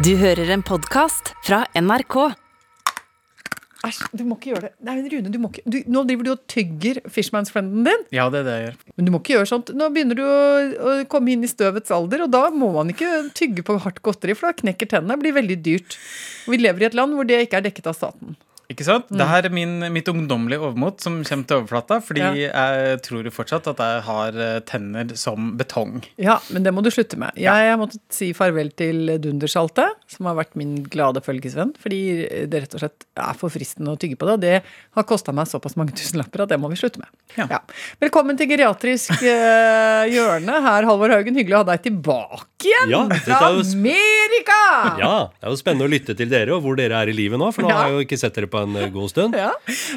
Du hører en podkast fra NRK. Æsj, du må ikke gjøre det. Nei, Rune, du må ikke du, Nå driver du og tygger Fishmans-frienden din. Ja, det er det jeg gjør. Men du må ikke gjøre sånt. Nå begynner du å, å komme inn i støvets alder, og da må man ikke tygge på hardt godteri, for da knekker tennene. Det blir veldig dyrt. Og vi lever i et land hvor det ikke er dekket av staten. Ikke sant? Mm. Det her er min, mitt ungdommelige overmot som kommer til overflata. Fordi jeg tror jo fortsatt at jeg har eh, tenner som betong. Ja, men det må du slutte med. Jeg har måttet si farvel til Dundersaltet, som har vært min glade følgesvenn, fordi det rett og slett er for fristende å tygge på det. Og det har kosta meg såpass mange tusenlapper at det må vi slutte med. Ja. Velkommen til geriatrisk eh, hjørne. Her, Halvor Haugen. Hyggelig å ha deg tilbake igjen Ja, fra er Amerika! Ja, det er jo spennende å lytte til dere og hvor dere er i livet nå, for nå Ja. har jeg jo ikke sett dere på en eh, god stund. Ja.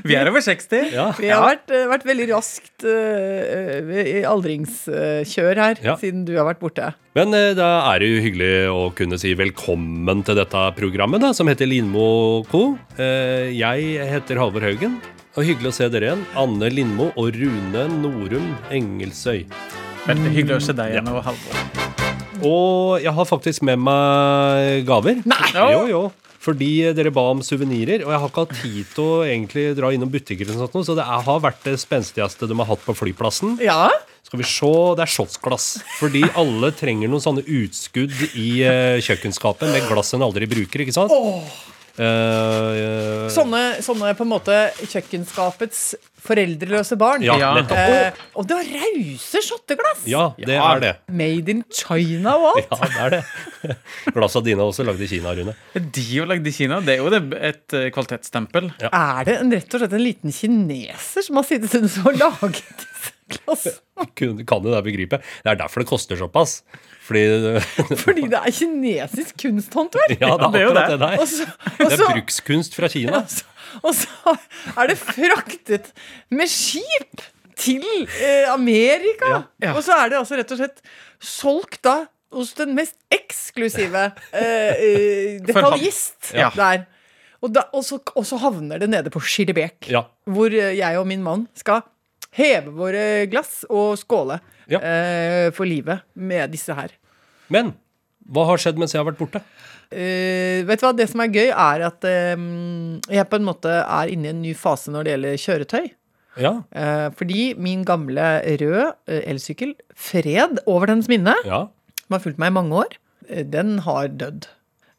Vi er over 60. Ja. Vi har vært, eh, vært veldig raskt eh, i aldringskjør her Ja. siden du har vært borte. Men da er det jo hyggelig å kunne si velkommen til dette programmet, da, som heter Linmo Co. Eh, jeg heter Halvor Haugen, og hyggelig å se dere igjen. Anne Lindmo og Rune Norum Engelsøy. Veldig hyggelig å se deg igjen. ja. Halvor. Og jeg har faktisk med meg gaver. Nei! Jo, jo. Fordi dere ba om suvenirer, og jeg har ikke hatt tid til å egentlig dra innom butikker, eller sånt, så det er, har vært det spenstigste de har hatt på flyplassen. Ja, Skal vi se, Det er shotsglass. Fordi alle trenger noen sånne utskudd i eh, kjøkkenskapet med glass en aldri bruker, ikke sant? Eh, eh, sånne, sånne på en måte kjøkkenskapets foreldreløse barn. Ja, Ja. nettopp. Eh, og det var rause shotteglass! Ja, det Ja. er det. Made in China og alt. Ja, det er det. Glassa dine er også lagd i Kina, Rune. De jo lagd i Kina, det er jo et kvalitetsstempel. Ja. Er det en, rett og slett en liten kineser som har sittet og laget disse glassene? Kan du det begripe? Det er derfor det koster såpass. Fordi Fordi det er kinesisk kunsthåndverk! Ja, det er akkurat det. det der. Også, også, Det er brukskunst fra Kina. og så- er det fraktet med skip til eh, Amerika! Ja. Ja. Og så er det altså rett og slett solgt da hos den mest eksklusive eh, eh, detaljist Ja. der. Og, da, og, så, og så havner det nede på Skillebekk, Ja. hvor eh, jeg og min mann skal heve våre glass og skåle Ja. eh, for livet med disse her. Men hva har skjedd mens jeg har vært borte? Uh, vet du hva, Det som er gøy, er at eh, jeg på en måte er inne i en ny fase når det gjelder kjøretøy. Ja, Uh, fordi min gamle rød uh, elsykkel, Fred over dens minne, ja. som har fulgt meg i mange år, den har dødd.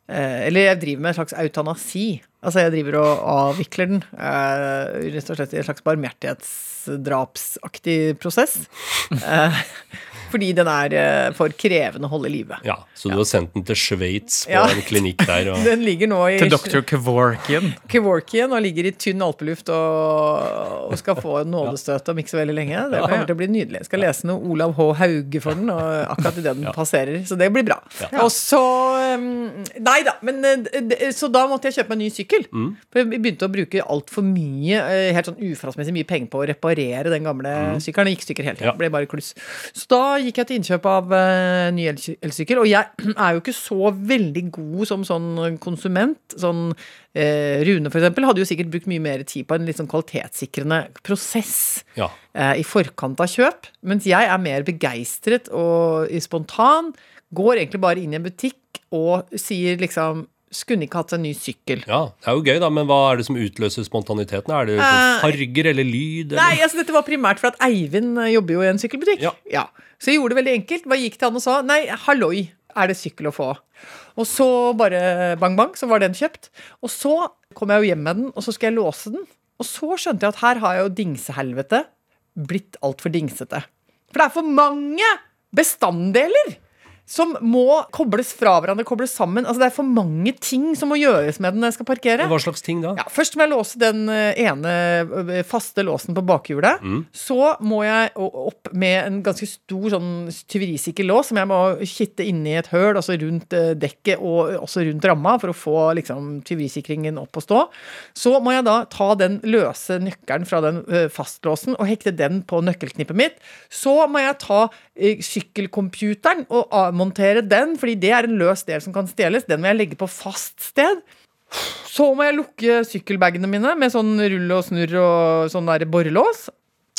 Eh, eller jeg driver med en slags eutanasi. Altså jeg driver og avvikler den. Eh, rett og slett i en slags barmhjertighetsdrapsaktig prosess. Fordi den er eh, for krevende å holde i live. ja. Så du har sendt den til Sveits på Ja. en klinikk der? Og... Den ligger nå i Til dr. Kevorkian. Kevorkian og ligger i tynn alpeluft og, og skal få nådestøt om ikke så veldig lenge. Det kommer til å bli nydelig. Jeg skal lese noe Olav H. Hauge for den, og akkurat idet den passerer. Så det blir bra. Og så um, Nei da, men eh, Så da måtte jeg kjøpe meg en ny sykkel. For vi begynte å bruke altfor mye, eh, helt sånn uforholdsmessig mye penger på å reparere den gamle sykkelen. Den gikk stykker hele tiden. Ja. Ble bare kluss. Så da gikk jeg til innkjøp av uh, ny elsykkel. Og jeg er jo ikke så veldig god som sånn konsument. Sånn uh, Rune, eksempel, hadde jo sikkert brukt mye mer tid på en litt sånn kvalitetssikrende prosess Ja. uh, i forkant av kjøp. Mens jeg er mer begeistret og spontan. Går egentlig bare inn i en butikk og sier liksom Skulle ikke hatt en ny sykkel. ja, det er jo gøy, da, men hva er det som utløser spontaniteten? Er det sånn Eh, farger eller lyd? Eller? Nei, altså dette var primært for at Eivind eh, jobber jo i en sykkelbutikk. Ja. Så jeg gjorde det veldig enkelt. Bare gikk til han og sa nei, halloi, er det sykkel å få? Og så bare bang, bang, så var den kjøpt. Og så kom jeg jo hjem med den, og så skal jeg låse den. Og så skjønte jeg at her har jeg jo dingsehelvete blitt altfor dingsete. For det er for mange bestanddeler som må kobles fra hverandre, kobles sammen. Altså Det er for mange ting som må gjøres med den når jeg skal parkere. Hva slags ting da? Ja, først må jeg låse den eh, ene eh, faste låsen på bakhjulet. Så må jeg opp med en ganske stor sånn tyverisikker lås som jeg må kitte inni et høl, altså rundt eh, dekket og også rundt ramma, for å få liksom tyverisikringen opp og stå. Så må jeg da ta den løse nøkkelen fra den fastlåsen og hekte den på nøkkelknippet mitt. Så må jeg ta sykkelcomputeren og avmontere den, fordi det er en løs del som kan stjeles. Den må jeg legge på fast sted. Så må jeg lukke sykkelbagene mine med sånn rull og snurr og sånn der borrelås.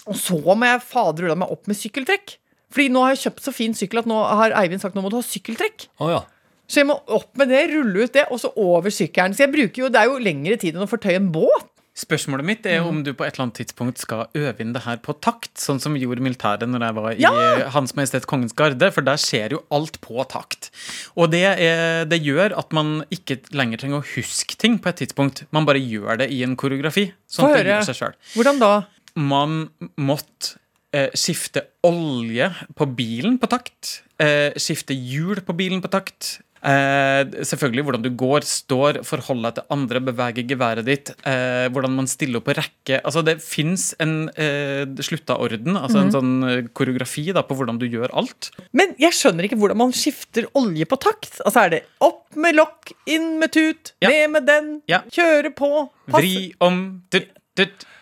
Og så må jeg fader ulla meg opp med sykkeltrekk. Fordi nå har jeg kjøpt så fin sykkel at nå har Eivind sagt nå må du ha sykkeltrekk. Oh, ja. Så jeg må opp med det, rulle ut det, og så over sykkelen. Så jeg bruker jo, Det er jo lengre tid enn å fortøye en båt. Spørsmålet mitt er om du på et eller annet tidspunkt skal øve inn det her på takt, sånn som vi gjorde militæret når jeg var i Ja! Hans Majestet Kongens Garde, for der skjer jo alt på takt. Og det, er, det gjør at man ikke lenger trenger å huske ting på et tidspunkt. Man bare gjør det i en koreografi. Sånn at det gjør seg selv. Hvordan da? Man måtte eh, skifte olje på bilen på takt. Eh, skifte hjul på bilen på takt. Eh, selvfølgelig hvordan du går, står, forholder deg til andre, beveger geværet ditt. Eh, hvordan man stiller opp på rekke. Altså Det fins en eh, slutta orden, altså en sånn eh, koreografi da, på hvordan du gjør alt. Men jeg skjønner ikke hvordan man skifter olje på takt. Altså Er det opp med lokk, inn med tut, Ja. ned med den, Ja. kjøre på, passe Vri om tut.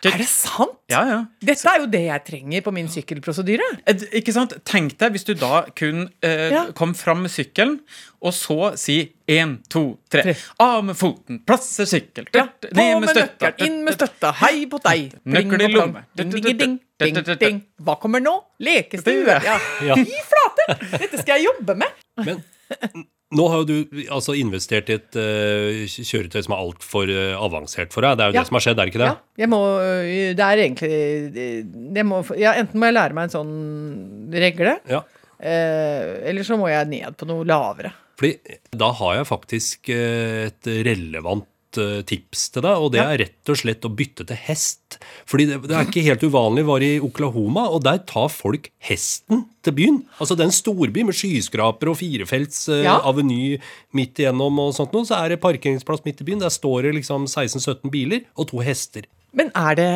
Er det sant? Ja, ja. Dette er jo det jeg trenger på min sykkelprosedyre. Ikke sant? Tenk deg hvis du da kun eh, Ja. kom fram med sykkelen, og så si én, to, tre. Av med foten, plasser sykkel, Ja, på ned med støtta. inn med støtta, hei på deg. Nøkkel i lomme. Ding, ding, ding, ding, ding. Hva kommer nå? Lekestue. Ja. Ja. Fy flate! Dette skal jeg jobbe med. Men nå har jo du altså investert i et uh, kjøretøy som er altfor uh, avansert for deg. Det er jo Ja. det som har skjedd, er det ikke det? Ja, jeg må Det er egentlig må, ja, Enten må jeg lære meg en sånn regle, Ja. uh, eller så må jeg ned på noe lavere. Fordi da har jeg faktisk eh, et relevant eh, tips til deg, og det er rett og slett å bytte til hest. Fordi det, det er ikke helt uvanlig. Var i Oklahoma, og der tar folk hesten til byen. Altså det er en storby med skyskraper og firefelts uh, Ja. aveny midt igjennom og sånt noe. Så er det parkeringsplass midt i byen. Der står det liksom 16-17 biler og to hester. Men er det,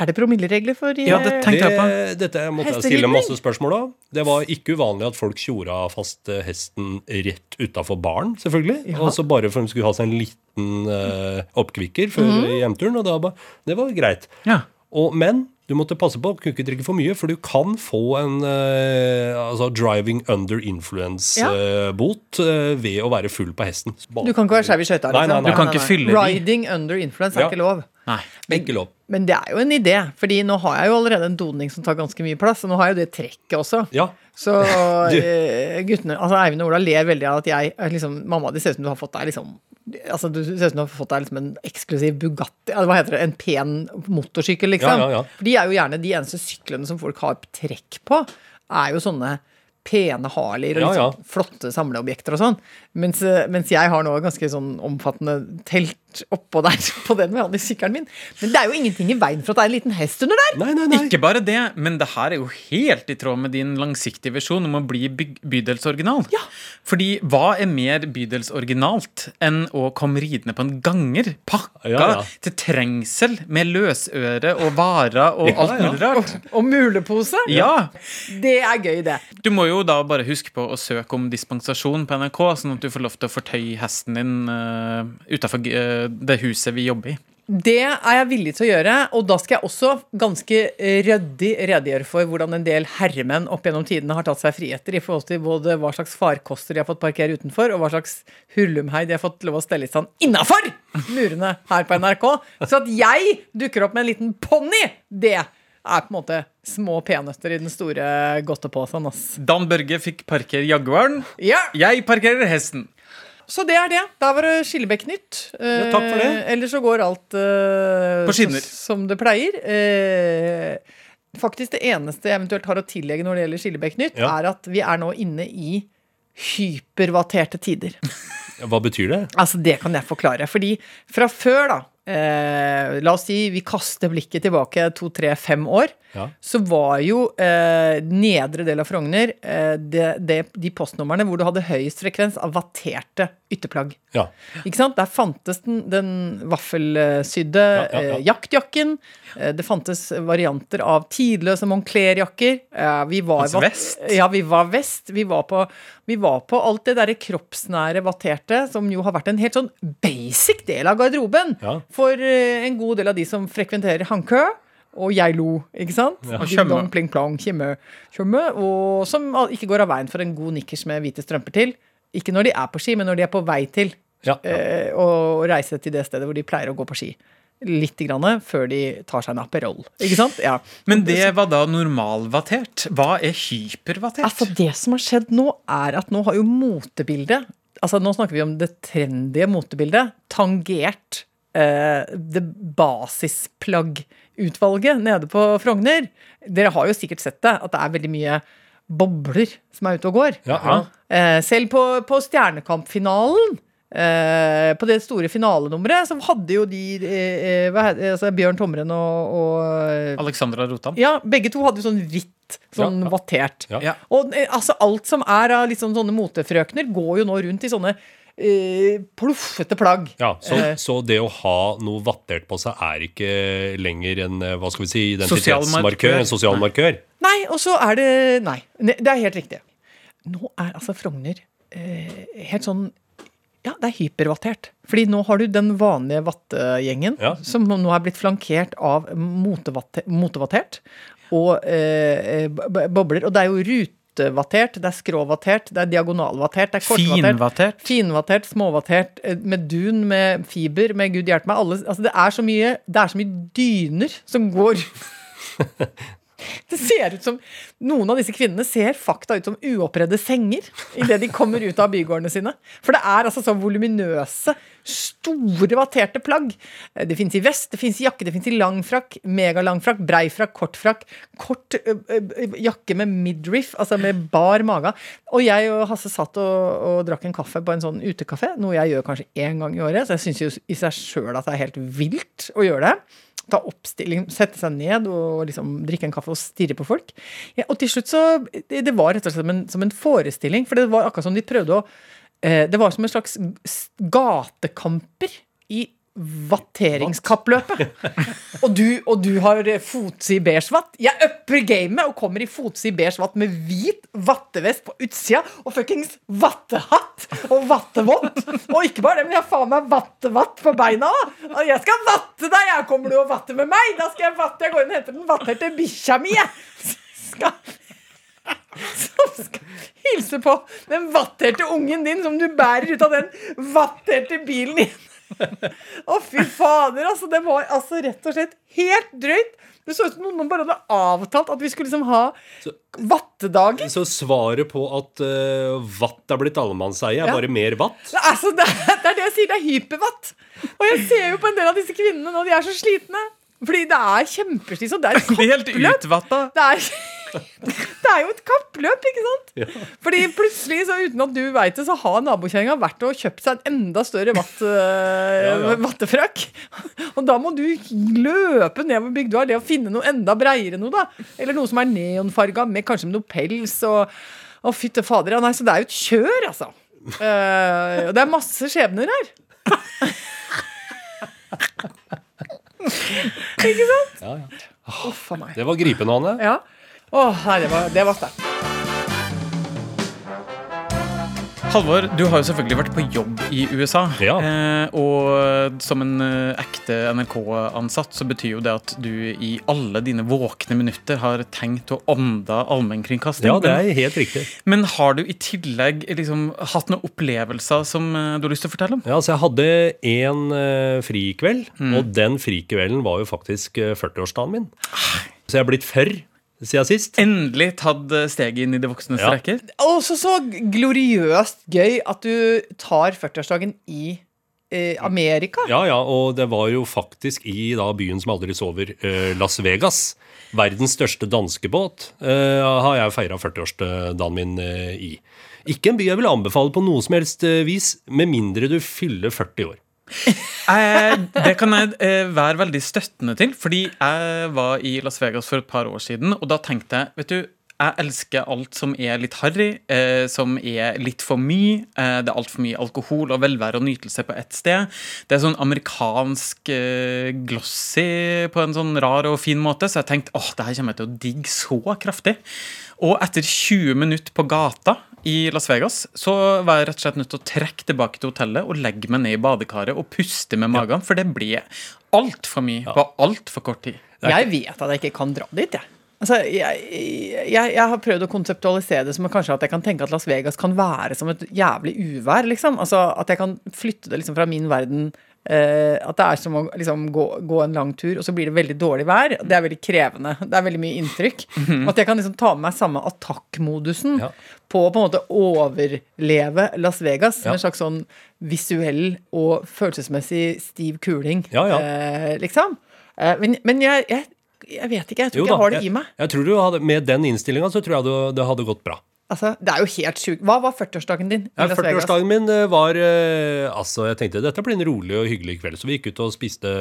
er det promilleregler for Ja, det Tenkte jeg Det, dette måtte jeg stille masse spørsmål av. Det var ikke uvanlig at folk tjora fast eh, hesten rett utafor baren, selvfølgelig. Ja. Og så bare for de skulle ha seg en liten uh, oppkvikker før Mhm. hjemturen, og det var, det var greit. Ja. Og, men du måtte passe på, kunne ikke drikke for mye, for du kan få en uh, altså driving under Ja. influence-bot ved å være full på hesten. Du kan ikke være skeiv i skøyta. Nei. Du kan ikke fylle. Riding under influence er Ja. ikke lov. Nei. Ikke lov. Men det er jo en idé, Fordi nå har jeg jo allerede en doning som tar ganske mye plass. Og nå har jeg jo det trekket også. Ja. Så eh, guttene Altså Eivind og Ola ler veldig av at jeg er liksom Mamma, det ser ut som du har fått deg liksom Altså Du ser ut som du har fått deg liksom en eksklusiv Bugatti eller Hva heter det? En pen motorsykkel, liksom. Ja, ja, ja. For de er jo gjerne de eneste syklene som folk har trekk på, er jo sånne pene Harleyer og Ja, liksom ja. flotte samleobjekter og sånn. Mens, eh, mens jeg har nå ganske sånn omfattende telt oppå der på den vanlige sykkelen min. Men det er jo ingenting i veien for at det er en liten hest under der. Nei, nei, nei. Ikke bare det, men det her er jo helt i tråd med din langsiktige visjon om å bli by bydelsoriginal. Ja. Fordi hva er mer bydelsoriginalt enn å komme ridende på en ganger, pakka Ja, ja. til trengsel med løsøre og varer og Ja, alt ja. mulig rart? Og mulepose. Ja. Det er gøy, det. Du må jo da bare huske på å søke om dispensasjon på NRK, sånn at du får lov til å fortøye hesten din uh, utafor det huset vi jobber i. Det er jeg villig til å gjøre, og da skal jeg også ganske ryddig redegjøre for hvordan en del herremenn opp gjennom tidene har tatt seg friheter i forhold til både hva slags farkoster de har fått parkere utenfor, og hva slags hullumhei de har fått lov å stelle i stand innafor murene her på NRK. Så at jeg dukker opp med en liten ponni, det er på en måte små peanøtter i den store godtepåsen. Dan Børge fikk parkere Jaguaren. Ja, Jeg parkerer hesten. så det er det. Da var det Skillebekk-nytt. Ja, takk for det. Eh, Ellers så går alt eh, På skinner. som det pleier. Eh, faktisk det eneste jeg eventuelt har å tillegge når det gjelder Skillebekk-nytt, Ja. er at vi er nå inne i hypervaterte tider. Hva betyr det? Altså, det kan jeg forklare. Fordi fra før, da eh, La oss si vi kaster blikket tilbake to, tre, fem år. Ja. Så var jo eh, nedre del av Frogner eh, det, det, de postnumrene hvor du hadde høyest frekvens av vatterte ytterplagg. Ja. Ikke sant? Der fantes den, den vaffelsydde Ja, ja, ja. eh, jaktjakken. Eh, det fantes varianter av tidløse Moncler-jakker. Eh, vi var Fantes vest? Ja, vi var vest. Vi var på, vi var på alt det derre kroppsnære vatterte, som jo har vært en helt sånn basic del av garderoben Ja. for en god del av de som frekventerer hankø. Og jeg lo, ikke sant? Og kjømme. dong, pling plong, tjømme, tjømme. Og som ikke går av veien for en god nikkers med hvite strømper til. Ikke når de er på ski, men når de er på vei til Ja. eh, å reise til det stedet hvor de pleier å gå på ski. Litt grann før de tar seg en Aperol. Ikke sant? Ja. Men det var da normalvatert. Hva er hypervatert? Altså Det som har skjedd nå, er at nå har jo motebildet altså Nå snakker vi om det trendy motebildet. Tangert eh, det basisplaggutvalget nede på Frogner. Dere har jo sikkert sett det, at det er veldig mye bobler som er ute og går. Ja. Eh, selv på, på Stjernekamp-finalen, eh, på det store finalenummeret, så hadde jo de eh, hva heter, altså Bjørn Tomren og, og Alexandra Rotan. Ja, begge to hadde jo sånn hvitt, sånn Ja, ja. vattert. Ja. Ja. Og eh, altså alt som er av liksom sånne motefrøkner, går jo nå rundt i sånne Uh, pluffete plagg. Ja, så, uh, så det å ha noe vattert på seg er ikke lenger en eh, hva skal vi si, identitetsmarkør, en sosial markør. Nei, og så er det Nei, det er helt riktig. Nå er altså Frogner eh, helt sånn ja, det er hypervattert. Fordi nå har du den vanlige vattegjengen, Ja. som nå er blitt flankert av motevattert og eh, b- bobler. Og det er jo rutevattert, det er skråvattert, det er diagonalvattert, det er kortvattert. Finvattert. Finvattert, småvattert, eh, med dun, med fiber, med gud hjelpe meg. Alle, altså det, er så mye, det er så mye dyner som går Det ser ut som Noen av disse kvinnene ser fakta ut som uoppredde senger idet de kommer ut av bygårdene sine. For det er altså så voluminøse, store vatterte plagg. Det fins i vest, det fins i jakke, det fins i langfrakk, megalangfrakk, breifrakk, kortfrakk. Kort ø, jakke med midriff, altså med bar mage. Og jeg og Hasse satt og, og drakk en kaffe på en sånn utekafé, noe jeg gjør kanskje én gang i året. Så jeg syns jo i seg sjøl at det er helt vilt å gjøre det ta oppstilling, sette seg ned og liksom drikke en kaffe og stirre på folk. Ja, og til slutt så Det, var rett og slett som en, som en forestilling, for det var akkurat som de prøvde å eh, Det var som en slags gatekamper i vatteringskappløpet. og, du, og du har fotsid beige vatt. Jeg upper gamet og kommer i fotsid beige vatt med hvit vattevest på utsida og fuckings vattehatt og vattevått. Og ikke bare det, men jeg har faen meg vattevatt på beina òg. Jeg skal vatte deg! Jeg kommer du og vatte med meg? Da skal jeg vatte. Jeg går inn og henter den vatterte bikkja mi. jeg. Skal som skal hilse på den vatterte ungen din som du bærer ut av den vatterte bilen din. Å, fy fader, altså. Det var altså rett og slett helt drøyt. Det så ut som noen bare hadde avtalt at vi skulle liksom ha vattedager. Så svaret på at uh, vatt er blitt allemannseie, er Ja. bare mer vatt? Altså, det, det er det jeg sier, det er hypervatt. Og jeg ser jo på en del av disse kvinnene nå, de er så slitne. Fordi det er kjempeslitsomt. Det er et helt kappløp. utvatta. Det er, det er jo et kappløp, ikke sant? Fordi plutselig, så uten at du veit det, så har nabokjerringa vært og kjøpt seg en enda større vatt, øh, Ja, ja. vattefrakk. Og da må du løpe nedover Bygdøy det å finne noe enda breiere noe, da. Eller noe som er neonfarga, med kanskje med noe pels og Å, fytte fader. Ja, nei, så det er jo et kjør, altså. Uh, og det er masse skjebner her. Ikke sant? Ja, ja. Oh, meg. Det var gripende, Anne. Ja. Åh, nei, det var, det var sterkt. Halvor, du har jo selvfølgelig vært på jobb i USA. Ja. Eh, og som en eh, ekte NRK-ansatt så betyr jo det at du i alle dine våkne minutter har tenkt å ånda allmennkringkasting. Ja, det er helt riktig. Men har du i tillegg liksom hatt noen opplevelser som eh, du har lyst til å fortelle om? Ja, altså Jeg hadde en uh, frikveld, Mm. og den frikvelden var jo faktisk eh, 40-årsdagen min. Så jeg er blitt førr siden sist. Endelig tatt eh, steget inn i det voksnes Ja. rekker? Også så gloriøst gøy at du tar 40-årsdagen i eh, Amerika. Ja, ja, og det var jo faktisk i da byen som aldri sover, eh, Las Vegas. Verdens største danskebåt eh, har jeg feira 40-årsdagen min eh, i. Ikke en by jeg vil anbefale på noe som helst eh, vis, med mindre du fyller 40 år. Eh, det kan jeg eh, være veldig støttende til, fordi jeg var i Las Vegas for et par år siden, og da tenkte jeg vet du, jeg elsker alt som er litt harry, eh, som er litt for mye. Eh, det er altfor mye alkohol og velvære og nytelse på ett sted. Det er sånn amerikansk eh, glossy på en sånn rar og fin måte, så jeg tenkte åh, det her kommer jeg til å digge så kraftig. Og etter 20 minutter på gata i Las Vegas så var jeg rett og slett nødt til å trekke tilbake til hotellet og legge meg ned i badekaret og puste med magen, for det ble altfor mye på altfor kort tid. Jeg vet at jeg ikke kan dra dit, jeg. Altså, jeg, jeg, jeg har prøvd å konseptualisere det som kanskje at jeg kan tenke at Las Vegas kan være som et jævlig uvær. liksom. Altså At jeg kan flytte det liksom fra min verden eh, At det er som å liksom, gå, gå en lang tur, og så blir det veldig dårlig vær. Det er veldig krevende. Det er veldig mye inntrykk. Og At jeg kan liksom ta med meg samme attack-modusen Ja. på å på en måte overleve Las Vegas. Ja. en slags sånn visuell og følelsesmessig stiv kuling, Ja. Eh, liksom. Uh, men men jeg, jeg, jeg vet ikke. Jeg tror Jo ikke da, jeg har det jeg, i meg. jeg tror du hadde, Med den innstillinga så tror jeg du, det hadde gått bra. Altså, det er jo helt sjukt. Hva var 40-årsdagen din? Ja, 40-årsdagen min eh, var eh, Altså, jeg tenkte dette blir en rolig og hyggelig kveld. Så vi gikk ut og spiste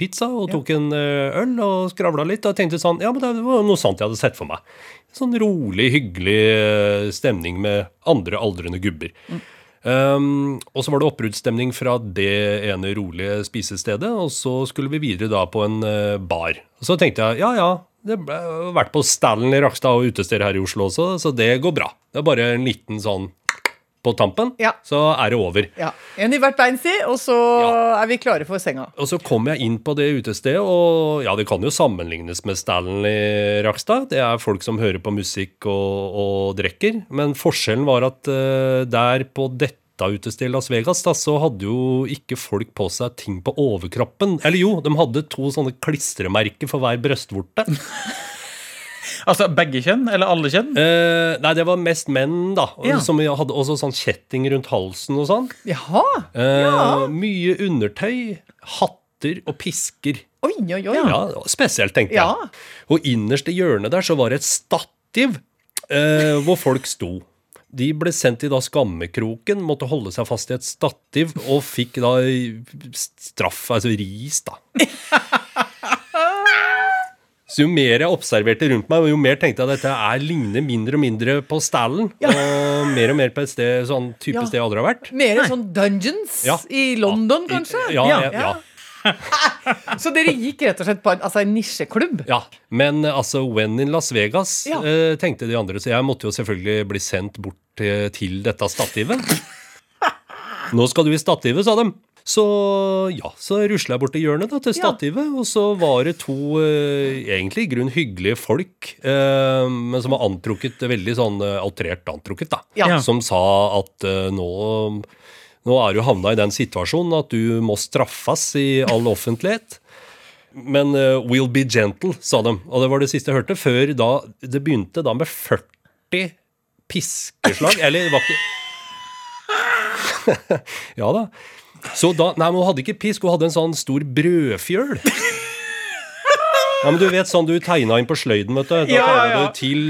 pizza og tok en eh, øl og skravla litt. Og tenkte sånn Ja, men det var noe sånt jeg hadde sett for meg. Sånn rolig, hyggelig stemning med andre aldrende gubber. Um, og så var det oppbruddsstemning fra det ene rolige spisestedet, og så skulle vi videre da på en bar. Og så tenkte jeg ja ja, det har vært på Stallen i Rakstad og utesteder her i Oslo også, så det går bra. Det er bare en liten sånn på tampen, Ja. så er det over. Ja. En i hvert bein si, og så er vi klare for senga. Og så kom jeg inn på det utestedet, og ja, det kan jo sammenlignes med Stallen i Rakstad. Det er folk som hører på musikk og, og drikker. Men forskjellen var at uh, der på dette utestedet i Las Vegas, da, så hadde jo ikke folk på seg ting på overkroppen. Eller jo, de hadde to sånne klistremerker for hver brystvorte. Altså begge kjønn, eller alle kjønn? Eh, nei, det var mest menn, da. Ja. Som hadde også sånn kjetting rundt halsen og sånn. Jaha! Eh, Mye undertøy, hatter og pisker. Oi, oi, oi. Ja, spesielt, tenkte jeg. Og innerst i hjørnet der så var det et stativ eh, hvor folk sto. De ble sendt i da skammekroken, måtte holde seg fast i et stativ, og fikk da straff, altså ris, da. Så jo mer jeg observerte rundt meg, jo mer tenkte jeg at dette er, ligner mindre og mindre på Stallen. Og mer og mer på et sted, sånn type Ja. sted jeg aldri har vært. Mer sånn dungeons Ja. i London, kanskje? Ja, Ja. Ja, ja. Så dere gikk rett og slett på en, altså en nisjeklubb? Ja, men eh, altså When in Las Vegas, Ja. eh, tenkte de andre. Så jeg måtte jo selvfølgelig bli sendt bort til, til dette stativet. Nå skal du i stativet, sa de. Så ja, så rusla jeg bort til hjørnet da, til Ja. stativet, og så var det to eh, egentlig i grunn hyggelige folk, eh, men som var antrukket veldig sånn eh, outrert antrukket, da. Ja. Som sa at eh, nå, nå er du havna i den situasjonen at du må straffes i all offentlighet. Men uh, we'll be gentle, sa de. Og det var det siste jeg hørte. Før da Det begynte da med 40 piskeslag. Eller det var ikke Ja da. Så da Nei, men hun hadde ikke pisk, hun hadde en sånn stor brødfjøl. Ja, men du vet sånn du tegna inn på sløyden, vet du. Da Ja, ja, du til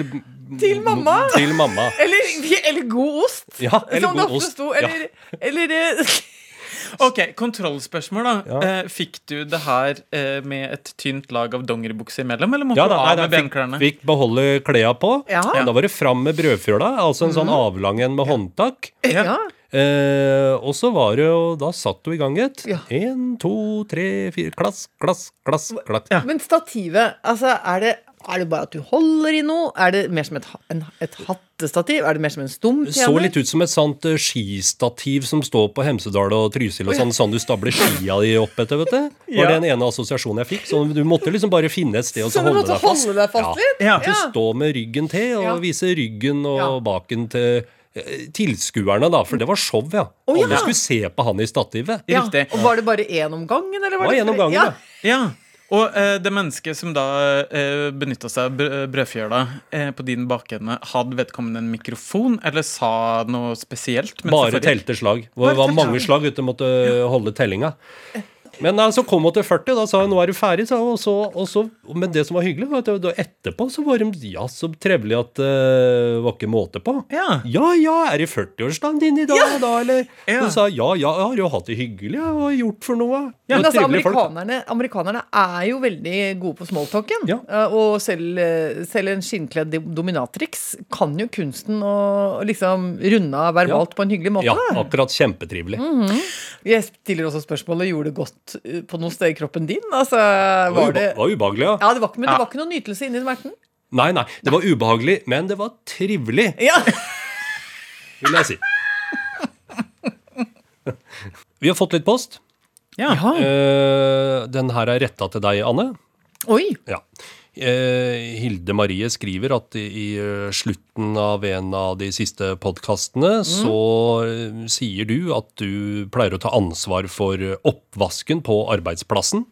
Til mamma? Til mamma. Eller, eller god ost? Ja, eller som det god ofte ost. Sto, Ja. eller, eller eh, Ok, Kontrollspørsmål, da. Ja. Eh, fikk du det her eh, med et tynt lag av dongeribukse imellom, eller måtte Ja, du da, av nei, med benklærne? fikk, fikk beholde klærne på. Ja. Mhm. Da var det fram med brødfjøla, altså en sånn avlang en med håndtak. ja. Eh, og så var det jo Da satt du i gang et. Ja. Én, to, tre, fire Klass, klass, klass. klass. Ja. Men stativet, altså, er det, er det bare at du holder i noe? Er det mer som et, en, et hattestativ? Er det mer som en stump? Det så litt ut som et sånt uh, skistativ som står på Hemsedal og Trysil og sånn, sånn du stabler skia di opp etter, vet du. Ja. Var det den ene assosiasjonen jeg fikk? Så du måtte liksom bare finne et sted og så Så holde deg fast. holde deg fast litt? Ja. Du stå med ryggen til og Ja. vise ryggen og Ja. baken til eh, tilskuerne, da. For det var show, ja. Å, ja. Alle skulle se på han i stativet. Ja. Riktig. Og var det bare én om gangen? Eller var Det var det en om gangen, ja. Ja. Og eh, det mennesket som da eh, benytta seg av brø- brødfjøla eh, på din bakende, hadde vedkommende en mikrofon, eller sa noe spesielt? Bare telte slag. Det var mange slag. slag ute, måtte holde tellinga. Men så så kom hun til 40, da sa hun nå er du ferdig. sa og så, og så, men det som var hyggelig, var at da etterpå så var de ja, så trevelig at det var ikke måte på. Ja. Ja, ja, er det 40-årsdagen din i dag, da, eller? Ja. Hun sa ja, ja, jeg har jo hatt det hyggelig, jeg har gjort for noe. Ja, Men altså, amerikanerne, amerikanerne er jo veldig gode på smalltalken. Ja. Eh, Og selv, eh, selv en skinnkledd dominatrix kan jo kunsten å liksom runde av verbalt på en hyggelig måte. Ja, akkurat kjempetrivelig. Jeg stiller også spørsmålet gjorde det godt eh, på noe sted i kroppen din. Altså, Det var det var ubehagelig, ja. ja, det var Men det var ikke noen nytelse inni smerten? Nei, nei, det var ubehagelig, men det var trivelig, Ja. vil jeg si. Vi har fått litt post. Ja. Uh, den her er retta til deg, Anne. Oi. Ja. Eh, Hilde Marie skriver at i, eh, slutten av en av de siste podkastene så eh, sier du at du pleier å ta ansvar for oppvasken på arbeidsplassen.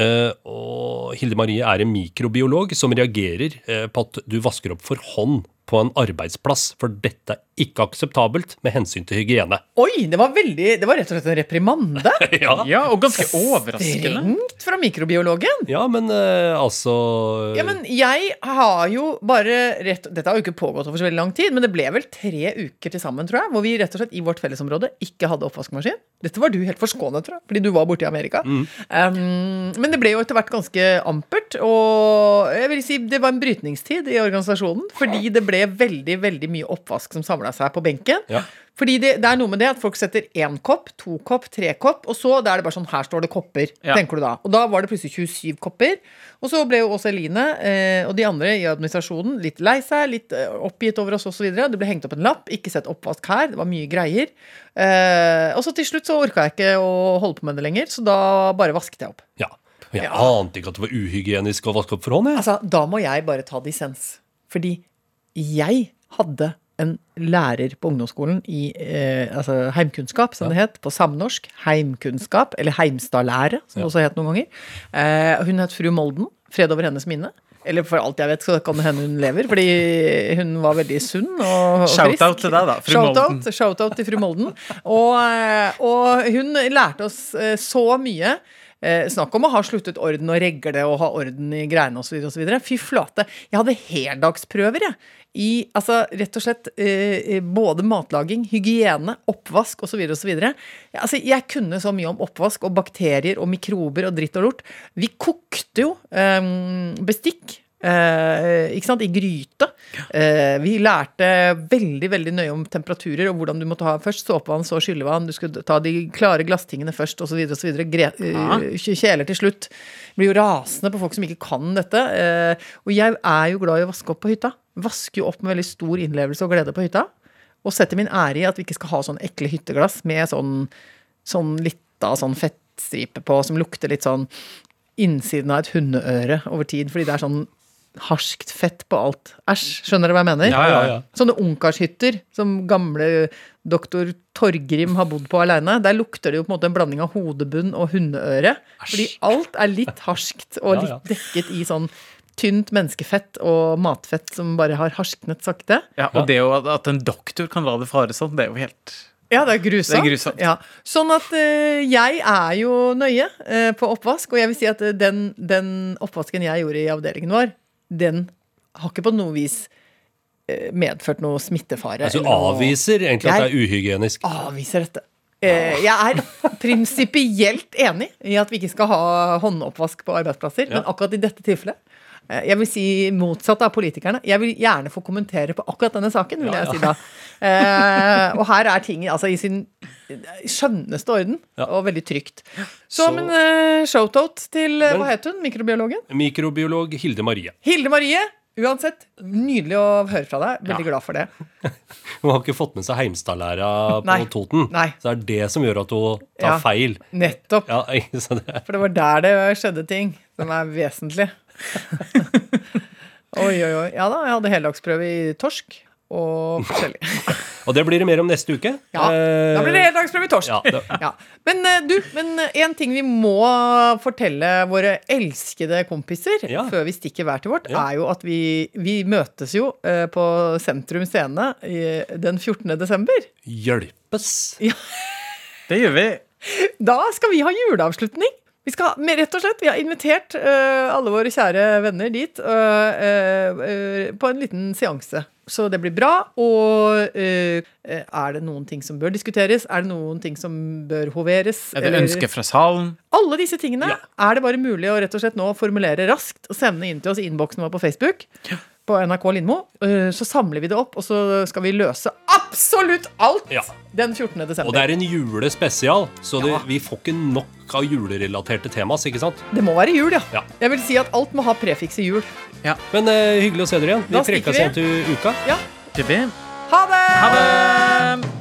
Og Hilde Marie er en mikrobiolog som reagerer på at du vasker opp for hånd på en arbeidsplass, for dette er ikke akseptabelt med hensyn til hygiene. Oi, det var veldig Det var rett og slett en reprimande. ja. Ja, og ganske overraskende. Strengt fra mikrobiologen. ja, men uh, altså Ja, men jeg har jo bare rett Dette har jo ikke pågått over så veldig lang tid, men det ble vel tre uker til sammen, tror jeg, hvor vi rett og slett i vårt fellesområde ikke hadde oppvaskmaskin. Dette var du helt forskånet, tror jeg, fordi du var borte i Amerika. Mm. Um, men det ble jo etter hvert ganske ampert, og jeg vil si det var en brytningstid i organisasjonen, fordi det ble veldig, veldig mye oppvask som samla seg på benken. Ja. Fordi det, det er noe med det at folk setter én kopp, to kopp, tre kopp, og så er det bare sånn Her står det kopper, Ja. tenker du da. Og da var det plutselig 27 kopper. Og så ble jo også Eline eh, og de andre i administrasjonen litt lei seg, litt eh, oppgitt over oss osv. Det ble hengt opp en lapp. Ikke sett oppvask her. Det var mye greier. Eh, og så til slutt så orka jeg ikke å holde på med det lenger, så da bare vasket jeg opp. Ja. Og Jeg Ja. ante ikke at det var uhygienisk å vaske opp for hånd. Jeg. Altså, da må jeg bare ta dissens. Fordi jeg hadde en lærer på ungdomsskolen i eh, altså heimkunnskap, som det het på samnorsk. Heimkunnskap, eller Heimstadlære, som det også het noen ganger. Eh, hun het fru Molden. Fred over hennes minne. Eller for alt jeg vet, så kan det hende hun lever, fordi hun var veldig sunn og, og frisk. Shout-out til deg, da, fru Shout-out Molden. shout-out til fru Molden. Og, eh, og hun lærte oss eh, så mye. Eh, snakk om å ha sluttet orden og regle og ha orden i greiene osv. Fy flate. Jeg hadde heldagsprøver, jeg. I altså, rett og slett eh, både matlaging, hygiene, oppvask osv. osv. Altså, jeg kunne så mye om oppvask og bakterier og mikrober og dritt og lort. Vi kokte jo eh, bestikk. Eh, ikke sant, I gryte. Eh, vi lærte veldig veldig nøye om temperaturer og hvordan du måtte ha først såpevann, så skyllevann. Du skulle ta de klare glasstingene først, osv. osv. Kjeler til slutt. Blir jo rasende på folk som ikke kan dette. Eh, og jeg er jo glad i å vaske opp på hytta. Vasker jo opp med veldig stor innlevelse og glede på hytta. Og setter min ære i at vi ikke skal ha sånn ekle hytteglass med sånn, sånn lita sånn fettstripe på som lukter litt sånn innsiden av et hundeøre over tid, fordi det er sånn harskt fett på alt. Æsj, skjønner du hva jeg mener? Ja, ja, ja. Sånne ungkarshytter som gamle doktor Torgrim har bodd på aleine. Der lukter det jo på en måte en blanding av hodebunn og hundeøre. Fordi alt er litt harskt og litt dekket i sånn tynt menneskefett og matfett som bare har harsknet sakte. Ja, og det jo at en doktor kan la det fare sånn, det er jo helt Ja, det er grusomt. Det er grusomt. Ja. Sånn at uh, jeg er jo nøye uh, på oppvask, og jeg vil si at uh, den, den oppvasken jeg gjorde i avdelingen vår, den har ikke på noe vis eh, medført noe smittefare. Altså, du avviser noe- egentlig at det er uhygienisk. avviser dette. Eh, Jeg er prinsipielt enig i at vi ikke skal ha håndoppvask på arbeidsplasser, men akkurat i dette tilfellet jeg vil si motsatt av politikerne. Jeg vil gjerne få kommentere på akkurat denne saken. vil Ja, jeg si da. Eh, og her er ting altså, i sin skjønneste orden, Ja. og veldig trygt. Så, Så- men uh, shout-out til eh, Men- hva het hun? Mikrobiologen? Mikrobiolog Hilde Marie. Hilde Marie. Uansett, nydelig å høre fra deg. Veldig glad for det. Hun har ikke fått med seg Heimstadlæra på. Toten. Nei. Så det er det som gjør at hun tar Ja. feil. Nettopp. Ja, det? For det var der det skjedde ting som er vesentlig. oi, oi, oi. Ja da, jeg hadde heldagsprøve i torsk og forskjellig. Og det blir det mer om neste uke. Ja, da blir det heldagsprøve i torsk. Ja, det, Ja. Men eh, du, men en ting vi må fortelle våre elskede kompiser Ja. før vi stikker hver til vårt, Ja. er jo at vi, vi møtes jo eh, på Sentrum Scene den 14. desember. hjelpes. Det gjør vi. Da skal vi ha juleavslutning. Vi skal ha, rett og slett, vi har invitert uh, alle våre kjære venner dit uh, øh, på en liten seanse. Så det blir bra. Og er det noen ting som bør diskuteres? Er det noen ting som bør hoveres? Er det Eller- ønske fra salen? Alle disse tingene Ja. er det bare mulig å rett og slett nå formulere raskt og sende inn til oss i innboksen vår på Facebook. På NRK Lindmo. Uh, Så samler vi det opp, og så skal vi løse absolutt alt Ja. den 14. desember. Og det er en julespesial, så det, Ja. vi får ikke nok av julerelaterte temas, ikke sant? Det må være jul, ja. Ja. Jeg vil si at alt må ha prefikset jul. Men uh, hyggelig å se dere igjen. Vi stikker igjen til uka. Ja. Ha det! Ha det!